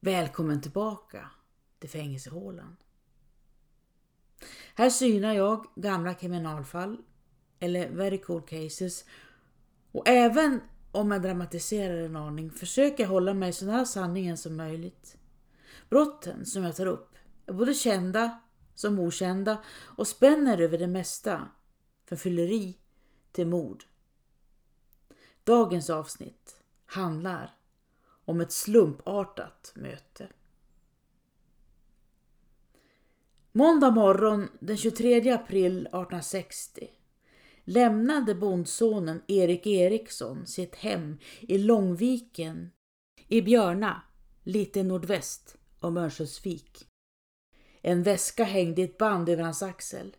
Välkommen tillbaka till fängelsehålan. Här synar jag gamla kriminalfall eller very cool cases och även om jag dramatiserar en aning försöker jag hålla mig så nära sanningen som möjligt. Brotten som jag tar upp är både kända som okända och spänner över det mesta, från fylleri till mord. Dagens avsnitt handlar om ett slumpartat möte. Måndag morgon den 23 april 1860 lämnade bondsonen Erik Eriksson sitt hem i Långviken i Björna, lite nordväst om Örnsköldsvik. En väska hängde i ett band över hans axel.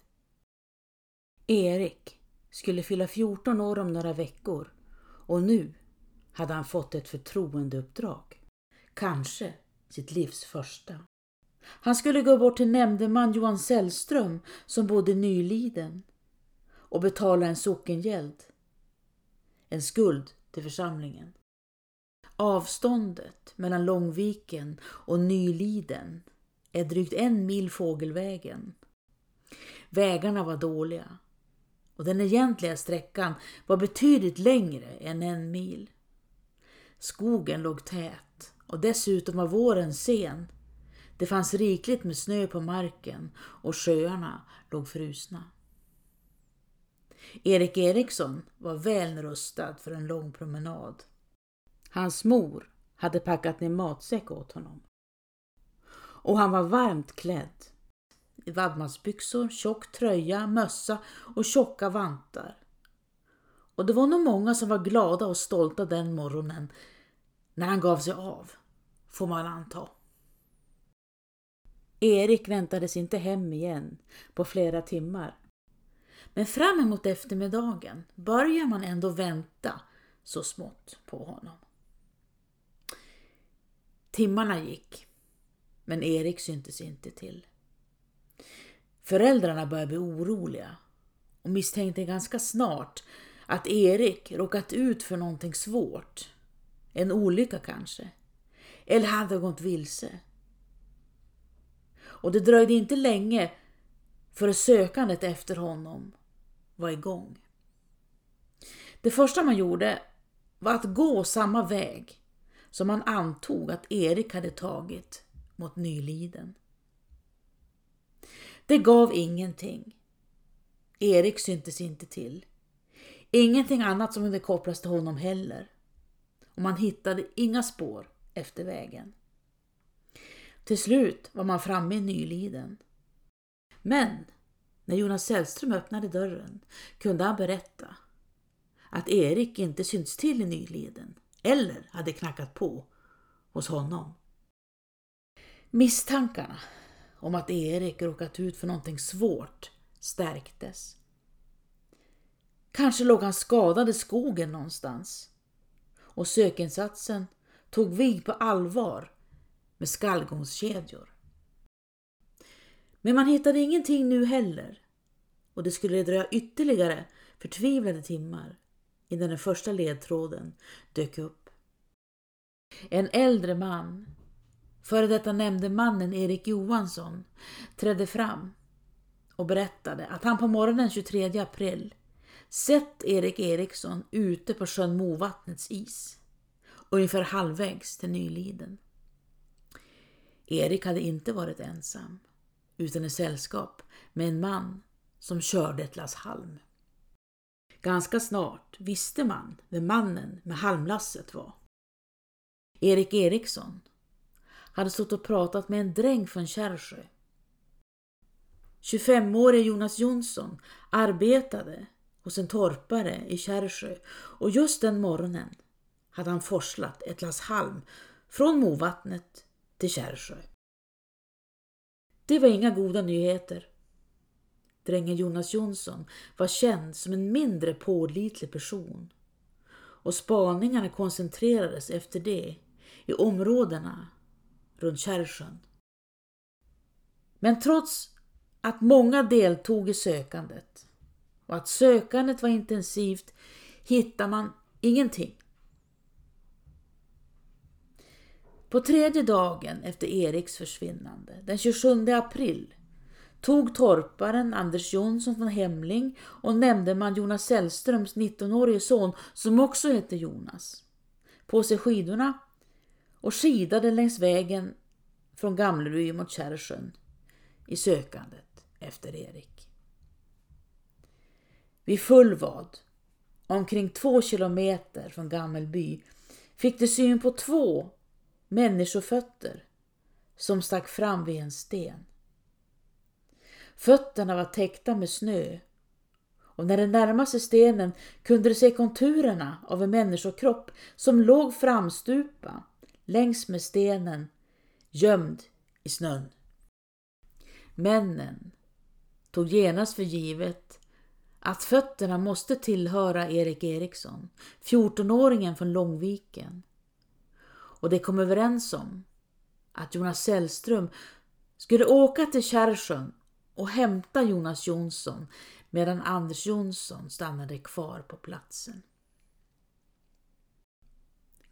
Erik skulle fylla 14 år om några veckor och nu hade han fått ett förtroendeuppdrag. Kanske sitt livs första. Han skulle gå bort till nämndeman Johan Sällström som bodde i Nyliden och betala en sockengäld. En skuld till församlingen. Avståndet mellan Långviken och Nyliden är drygt en mil fågelvägen. Vägarna var dåliga och den egentliga sträckan var betydligt längre än en mil. Skogen låg tät och dessutom var våren sen. Det fanns rikligt med snö på marken och sjöarna låg frusna. Erik Eriksson var väl rustad för en lång promenad. Hans mor hade packat ner matsäck åt honom. Och han var varmt klädd. I vadmalsbyxor, tjock tröja, mössa och tjocka vantar. Och det var nog många som var glada och stolta den morgonen när han gav sig av, får man anta. Erik väntades inte hem igen på flera timmar. Men fram emot eftermiddagen börjar man ändå vänta så smått på honom. Timmarna gick, men Erik syntes inte till. Föräldrarna började bli oroliga och misstänkte ganska snart att Erik råkat ut för någonting svårt. En olycka kanske. Eller hade gått vilse. Och det dröjde inte länge för sökandet efter honom var igång. Det första man gjorde var att gå samma väg som man antog att Erik hade tagit mot Nyliden. Det gav ingenting. Erik syntes inte till. Ingenting annat som kunde kopplas till honom heller. Och man hittade inga spår efter vägen. Till slut var man framme i Nyliden. Men när Jonas Sällström öppnade dörren kunde han berätta att Erik inte synts till i Nyliden eller hade knackat på hos honom. Misstankarna om att Erik råkat ut för någonting svårt stärktes. Kanske låg han skadad i skogen någonstans och sökinsatsen tog vid på allvar med skallgångskedjor. Men man hittade ingenting nu heller och det skulle dröja ytterligare förtvivlade timmar innan den första ledtråden dök upp. En äldre man, före detta nämnde mannen Erik Johansson, trädde fram och berättade att han på morgonen 23 april sett Erik Eriksson ute på sjön Movattnets is, ungefär halvvägs till Nyliden. Erik hade inte varit ensam, utan i sällskap med en man som körde ett lass halm. Ganska snart visste man vem mannen med halmlasset var. Erik Eriksson hade stått och pratat med en dräng från Kärrsjö. 25-årige Jonas Jonsson arbetade hos en torpare i Kärrsjö och just den morgonen hade han forslat ett lass halm från Movattnet till Kärrsjö. Det var inga goda nyheter. Drängen Jonas Jonsson var känd som en mindre pålitlig person och spaningarna koncentrerades efter det i områdena runt Kärrsjön. Men trots att många deltog i sökandet och att sökandet var intensivt hittar man ingenting. På tredje dagen efter Eriks försvinnande, den 27 april, tog torparen Anders Jonsson från Hemling och nämndeman Jonas Sällströms 19-årige son, som också hette Jonas, på sig skidorna och skidade längs vägen från Gamleby mot Kärrsjön i sökandet efter Erik. Vid full vad, omkring två kilometer från Gammelby, fick de syn på två människofötter som stack fram vid en sten. Fötterna var täckta med snö och när de närmade sig stenen kunde de se konturerna av en människokropp som låg framstupa längs med stenen gömd i snön. Männen tog genast för givet att fötterna måste tillhöra Erik Eriksson, 14-åringen från Långviken. Och de kom överens om att Jonas Sällström skulle åka till Kärrsjön och hämta Jonas Jonsson medan Anders Jonsson stannade kvar på platsen.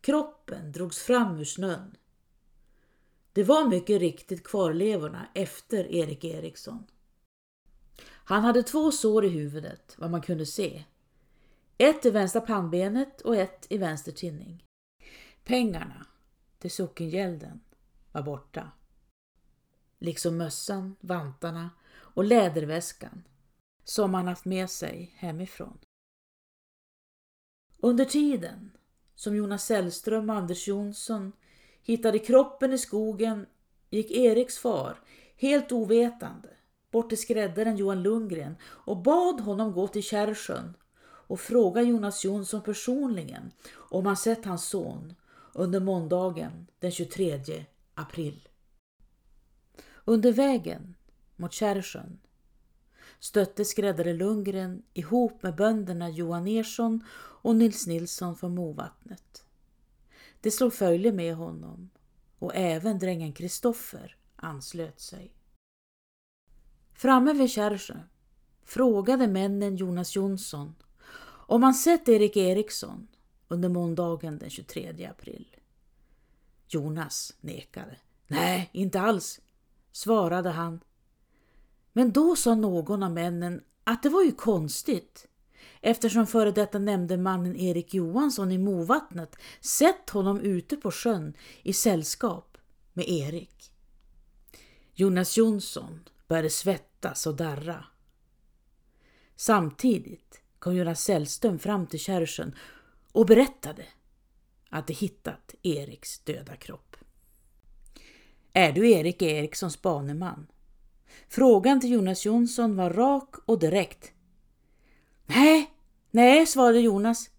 Kroppen drogs fram ur snön. Det var mycket riktigt kvarlevorna efter Erik Eriksson. Han hade två sår i huvudet, vad man kunde se. Ett i vänstra pannbenet och ett i vänster tinning. Pengarna till sockengälden var borta. Liksom mössan, vantarna och läderväskan som han haft med sig hemifrån. Under tiden som Jonas Sällström och Anders Jonsson hittade kroppen i skogen gick Eriks far, helt ovetande, bort till skräddaren Johan Lundgren och bad honom gå till Kärrsjön och fråga Jonas Jonsson personligen om han sett hans son under måndagen den 23 april. Under vägen mot Kärrsjön stötte skräddare Lundgren ihop med bönderna Johan Ersson och Nils Nilsson från Movattnet. De slog följe med honom och även drängen Kristoffer anslöt sig. Framme vid Kärrsjö frågade männen Jonas Jonsson om han sett Erik Eriksson under måndagen den 23 april. Jonas nekade. Nej, inte alls, svarade han. Men då sa någon av männen att det var ju konstigt eftersom före detta nämndemannen Erik Johansson i Movattnet sett honom ute på sjön i sällskap med Erik. Jonas Jonsson började svettas och darra. Samtidigt kom Jonas Sällström fram till Kärrsjön och berättade att de hittat Eriks döda kropp. Är du Erik Erikssons baneman? Frågan till Jonas Jonsson var rak och direkt. Nej, nej, svarade Jonas.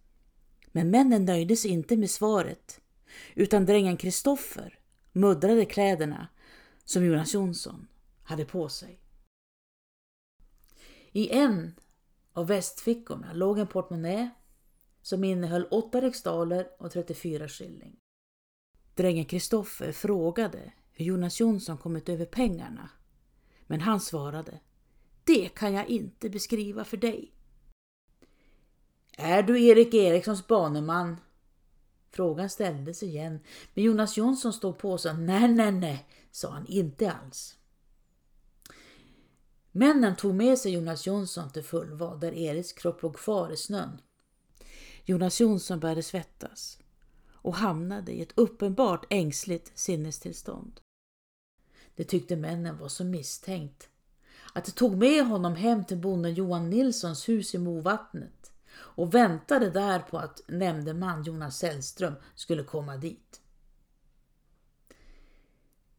Men männen nöjde sig inte med svaret, utan drängen Kristoffer muddrade kläderna som Jonas Jonsson hade på sig. I en av västfickorna låg en portmonnä som innehöll 8 riksdaler och 34 skilling. Drängen Kristoffer frågade hur Jonas Jonsson kommit över pengarna, men han svarade Det kan jag inte beskriva för dig. Är du Erik Erikssons baneman? Frågan ställdes igen, men Jonas Jonsson stod på sig. Nej, nej, nej, sa han inte alls. Männen tog med sig Jonas Jonsson till Fullvad där Eriks kropp låg kvar i snön. Jonas Jonsson började svettas och hamnade i ett uppenbart ängsligt sinnestillstånd. Det tyckte männen var så misstänkt att de tog med honom hem till bonden Johan Nilssons hus i Movattnet och väntade där på att nämndeman Jonas Sällström skulle komma dit.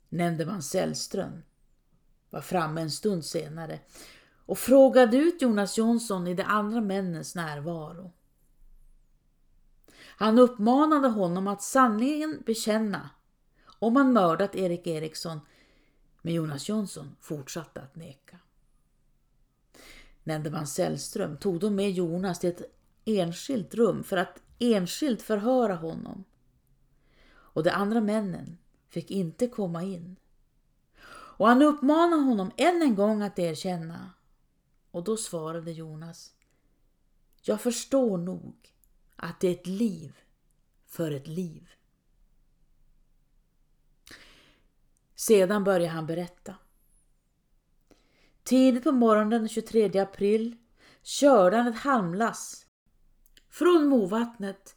Nämndeman Sällström var framme en stund senare och frågade ut Jonas Jonsson i de andra männens närvaro. Han uppmanade honom att sanningen bekänna om han mördat Erik Eriksson, men Jonas Jonsson fortsatte att neka. Nämndeman Sällström tog då med Jonas till ett enskilt rum för att enskilt förhöra honom. Och de andra männen fick inte komma in. Och han uppmanade honom än en gång att erkänna. Och då svarade Jonas. Jag förstår nog att det är ett liv för ett liv. Sedan började han berätta. Tidigt på morgonen den 23 april körde han ett halmlass från Movattnet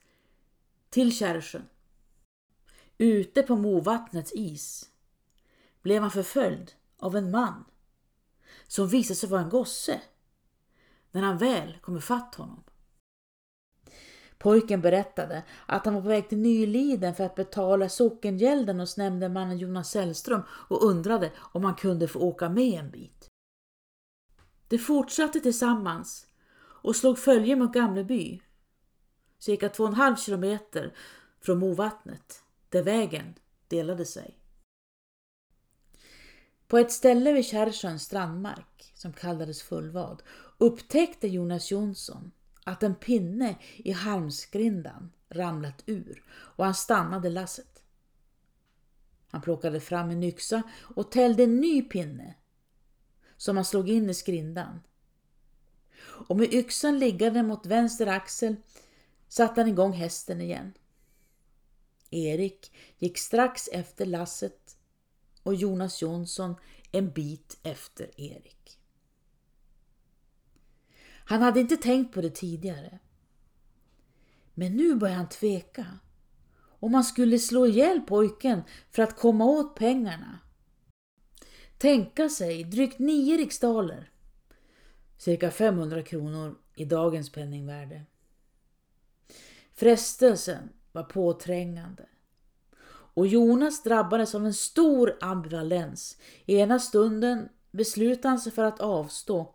till Kärrsjön. Ute på Movattnets is blev han förföljd av en man som visade sig vara en gosse när han väl kom ifatt honom. Pojken berättade att han var på väg till Nyliden för att betala sockengälden hos nämndemannen Jonas Sällström och undrade om han kunde få åka med en bit. De fortsatte tillsammans och slog följe mot Gamleby, cirka två och en halv kilometer från Movattnet, där vägen delade sig. På ett ställe vid Kärrsjöns strandmark, som kallades Fullvad, upptäckte Jonas Jonsson att en pinne i halmskrindan ramlat ur och han stannade lasset. Han plockade fram en yxa och tällde en ny pinne som han slog in i skrindan. Och med yxan liggande mot vänster axel satte han igång hästen igen. Erik gick strax efter lasset och Jonas Jonsson en bit efter Erik. Han hade inte tänkt på det tidigare. Men nu började han tveka. Om man skulle slå ihjäl pojken för att komma åt pengarna. Tänka sig drygt nio riksdaler. Cirka 500 kronor i dagens penningvärde. Frestelsen var påträngande. Och Jonas drabbades av en stor ambivalens. I ena stunden beslutade han sig för att avstå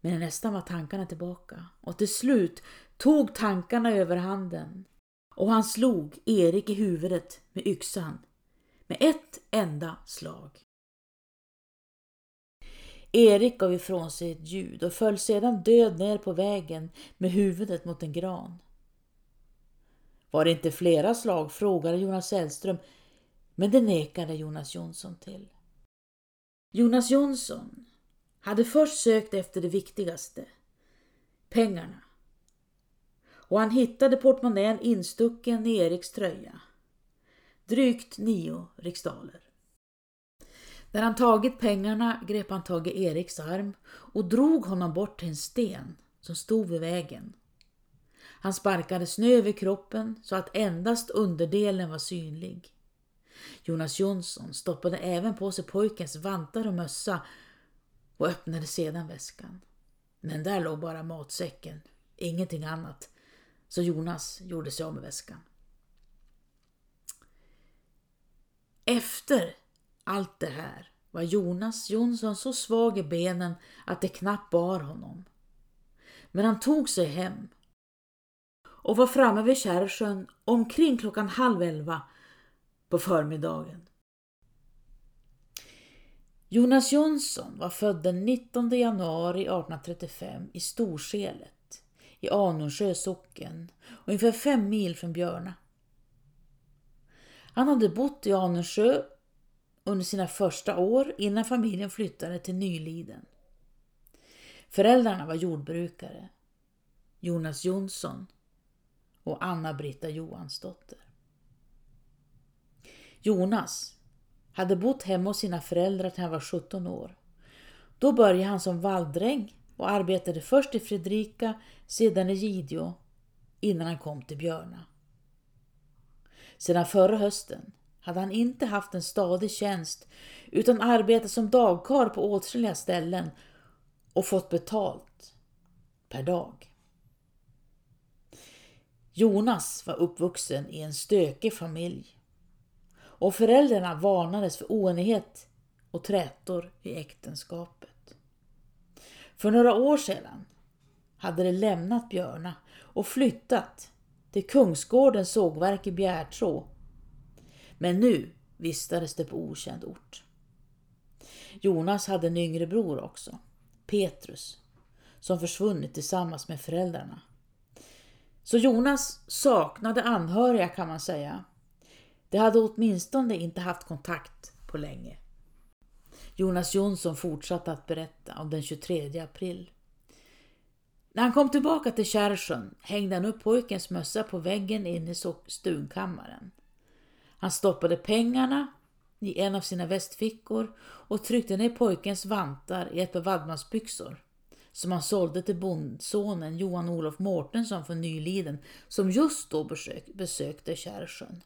men nästan var tankarna tillbaka och till slut tog tankarna överhanden och han slog Erik i huvudet med yxan med ett enda slag. Erik gav ifrån sig ett ljud och föll sedan död ner på vägen med huvudet mot en gran. Var det inte flera slag? frågade Jonas Sällström, men det nekade Jonas Jonsson till. Jonas Jonsson hade först sökt efter det viktigaste, pengarna. Och han hittade portmonnän instucken i Eriks tröja. Drygt nio riksdaler. När han tagit pengarna grep han tag i Eriks arm och drog honom bort till en sten som stod vid vägen. Han sparkade snö över kroppen så att endast underdelen var synlig. Jonas Jonsson stoppade även på sig pojkens vantar och mössa och öppnade sedan väskan. Men där låg bara matsäcken, ingenting annat. Så Jonas gjorde sig av med väskan. Efter allt det här var Jonas Jonsson så svag i benen att det knappt bar honom. Men han tog sig hem och var framme vid Kärrsjön omkring klockan halv elva på förmiddagen. Jonas Jonsson var född den 19 januari 1835 i Storselet i Anundsjö socken, ungefär fem mil från Björna. Han hade bott i Anundsjö under sina första år innan familjen flyttade till Nyliden. Föräldrarna var jordbrukare, Jonas Jonsson och Anna-Britta Johansdotter. Jonas hade bott hemma hos sina föräldrar till han var 17 år. Då började han som valldräng och arbetade först i Fredrika, sedan i Gideå, innan han kom till Björna. Sedan förra hösten hade han inte haft en stadig tjänst utan arbetat som dagkar på åtskilliga ställen och fått betalt per dag. Jonas var uppvuxen i en stökig familj och föräldrarna varnades för oenighet och trätor i äktenskapet. För några år sedan hade de lämnat Björna och flyttat till Kungsgårdens sågverk i Bjärtrå. Men nu vistades det på okänd ort. Jonas hade en yngre bror också, Petrus, som försvunnit tillsammans med föräldrarna. Så Jonas saknade anhöriga kan man säga de hade åtminstone inte haft kontakt på länge. Jonas Jonsson fortsatte att berätta om den 23 april. När han kom tillbaka till Kärrsjön hängde han upp pojkens mössa på väggen inne i stugkammaren. Han stoppade pengarna i en av sina västfickor och tryckte ner pojkens vantar i ett par vadmalsbyxor som han sålde till bondsonen Johan Olof Mårtensson från Nyliden som just då besök, besökte Kärrsjön.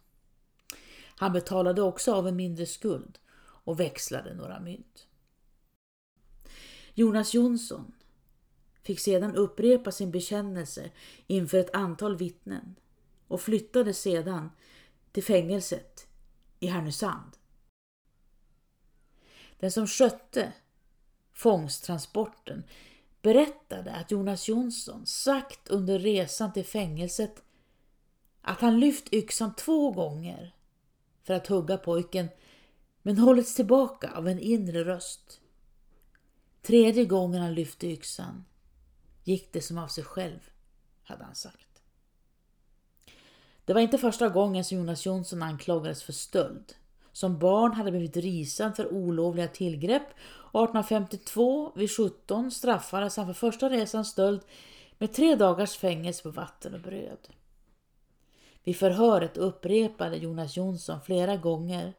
Han betalade också av en mindre skuld och växlade några mynt. Jonas Jonsson fick sedan upprepa sin bekännelse inför ett antal vittnen och flyttade sedan till fängelset i Härnösand. Den som skötte fångsttransporten berättade att Jonas Jonsson sagt under resan till fängelset att han lyft yxan två gånger för att hugga pojken men hållits tillbaka av en inre röst. Tredje gången han lyfte yxan gick det som av sig själv, hade han sagt. Det var inte första gången som Jonas Jonsson anklagades för stöld. Som barn hade blivit risad för olovliga tillgrepp 1852 vid 17 straffades han för första resans stöld med tre dagars fängelse på vatten och bröd. Vid förhöret upprepade Jonas Jonsson flera gånger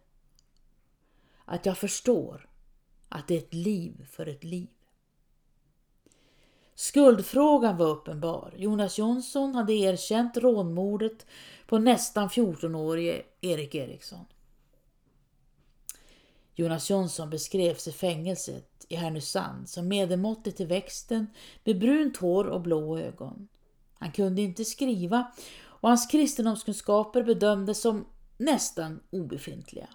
att jag förstår att det är ett liv för ett liv. Skuldfrågan var uppenbar. Jonas Jonsson hade erkänt rånmordet på nästan 14-årige Erik Eriksson. Jonas Jonsson beskrevs i fängelset i Härnösand som medelmåttig till växten med brunt hår och blå ögon. Han kunde inte skriva och hans kristendomskunskaper bedömdes som nästan obefintliga.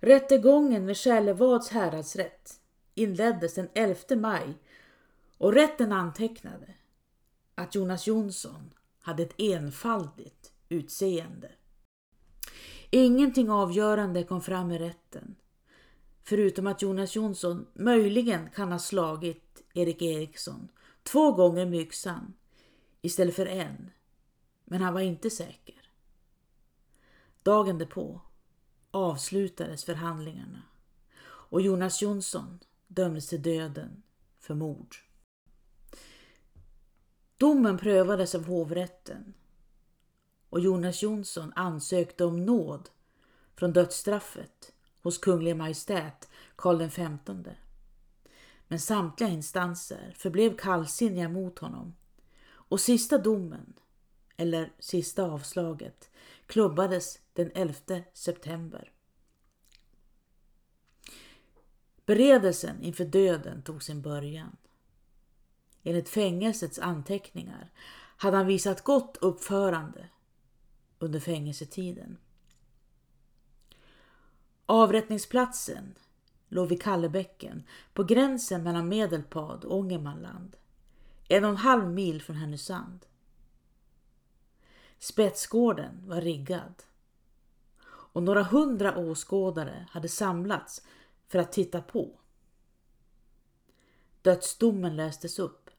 Rättegången vid Själevads häradsrätt inleddes den 11 maj och rätten antecknade att Jonas Jonsson hade ett enfaldigt utseende. Ingenting avgörande kom fram i rätten, förutom att Jonas Jonsson möjligen kan ha slagit Erik Eriksson två gånger med yxan istället för en, men han var inte säker. Dagen därpå avslutades förhandlingarna och Jonas Jonsson dömdes till döden för mord. Domen prövades av hovrätten och Jonas Jonsson ansökte om nåd från dödsstraffet hos Kunglig Majestät Karl XV. Men samtliga instanser förblev kallsinniga mot honom och sista domen, eller sista avslaget, klubbades den 11 september. Beredelsen inför döden tog sin början. Enligt fängelsets anteckningar hade han visat gott uppförande under fängelsetiden. Avrättningsplatsen låg vid Kallebäcken på gränsen mellan Medelpad och Ångermanland, en och en halv mil från Härnösand. Spetsgården var riggad och några hundra åskådare hade samlats för att titta på. Dödsdomen lästes upp.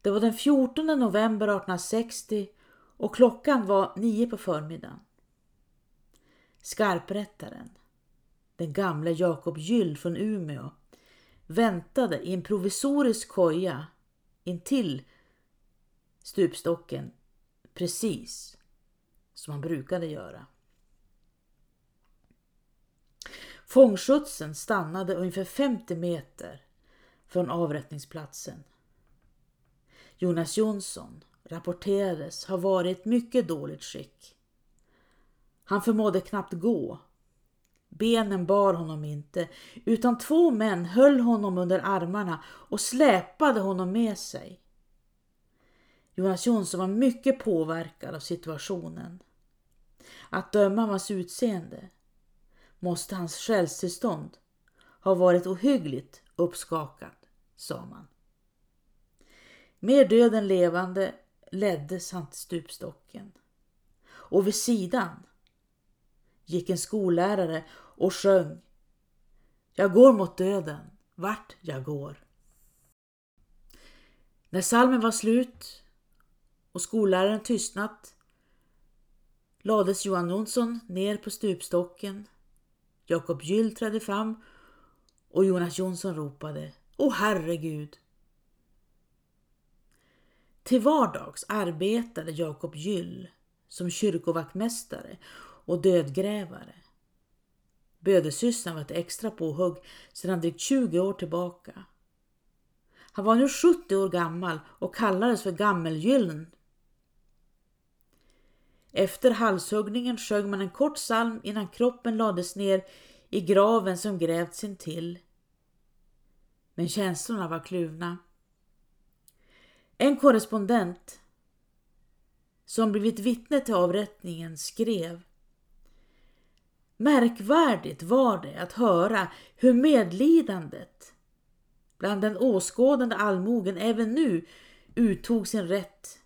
Det var den 14 november 1860 och klockan var nio på förmiddagen. Skarprättaren, den gamle Jakob Gyll från Umeå, väntade i en provisorisk koja intill stupstocken precis som han brukade göra. Fångskjutsen stannade ungefär 50 meter från avrättningsplatsen. Jonas Jonsson rapporterades ha varit i ett mycket dåligt skick. Han förmådde knappt gå. Benen bar honom inte, utan två män höll honom under armarna och släpade honom med sig. Jonas Jonsson var mycket påverkad av situationen. Att döma av hans utseende måste hans själstillstånd ha varit ohyggligt uppskakad, sa man. Mer död än levande leddes han till stupstocken. Och vid sidan gick en skollärare och sjöng Jag går mot döden, vart jag går. När salmen var slut och skolläraren tystnat lades Johan Jonsson ner på stupstocken. Jakob Gyll trädde fram och Jonas Jonsson ropade Åh herregud! Till vardags arbetade Jakob Gyll som kyrkovaktmästare och dödgrävare. Bödelsystern var ett extra påhugg sedan drygt 20 år tillbaka. Han var nu 70 år gammal och kallades för Gammelgyllen. Efter halshuggningen sjöng man en kort psalm innan kroppen lades ner i graven som grävts intill. Men känslorna var kluvna. En korrespondent som blivit vittne till avrättningen skrev Märkvärdigt var det att höra hur medlidandet bland den åskådande allmogen även nu uttog sin rätt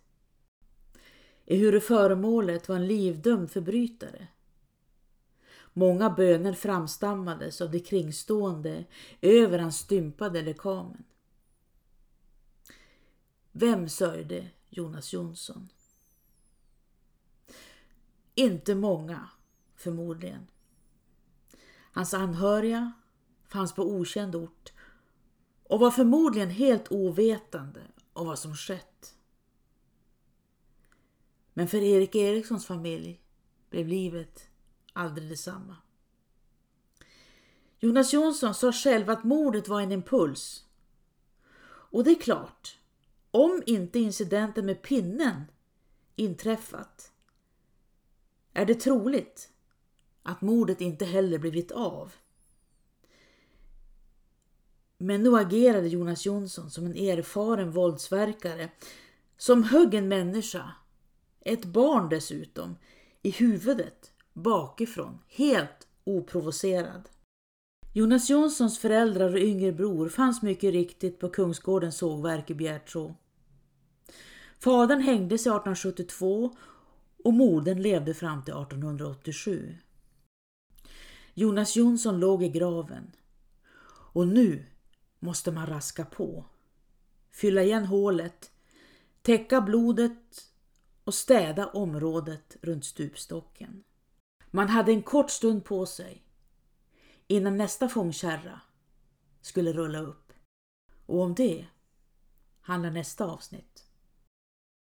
ehuru föremålet var en livdömd förbrytare. Många böner framstammades av de kringstående över hans stympade lekamen. Vem sörjde Jonas Jonsson? Inte många, förmodligen. Hans anhöriga fanns på okänd ort och var förmodligen helt ovetande om vad som skett. Men för Erik Erikssons familj blev livet aldrig detsamma. Jonas Jonsson sa själv att mordet var en impuls. Och det är klart, om inte incidenten med pinnen inträffat är det troligt att mordet inte heller blivit av. Men nu agerade Jonas Jonsson som en erfaren våldsverkare som högg en människa, ett barn dessutom, i huvudet bakifrån, helt oprovocerad. Jonas Jonssons föräldrar och yngre bror fanns mycket riktigt på Kungsgårdens sågverk i Bjärtrå. Fadern hängde sig 1872 och modern levde fram till 1887. Jonas Jonsson låg i graven och nu måste man raska på. Fylla igen hålet, täcka blodet och städa området runt stupstocken. Man hade en kort stund på sig innan nästa fångkärra skulle rulla upp. Och om det handlar nästa avsnitt.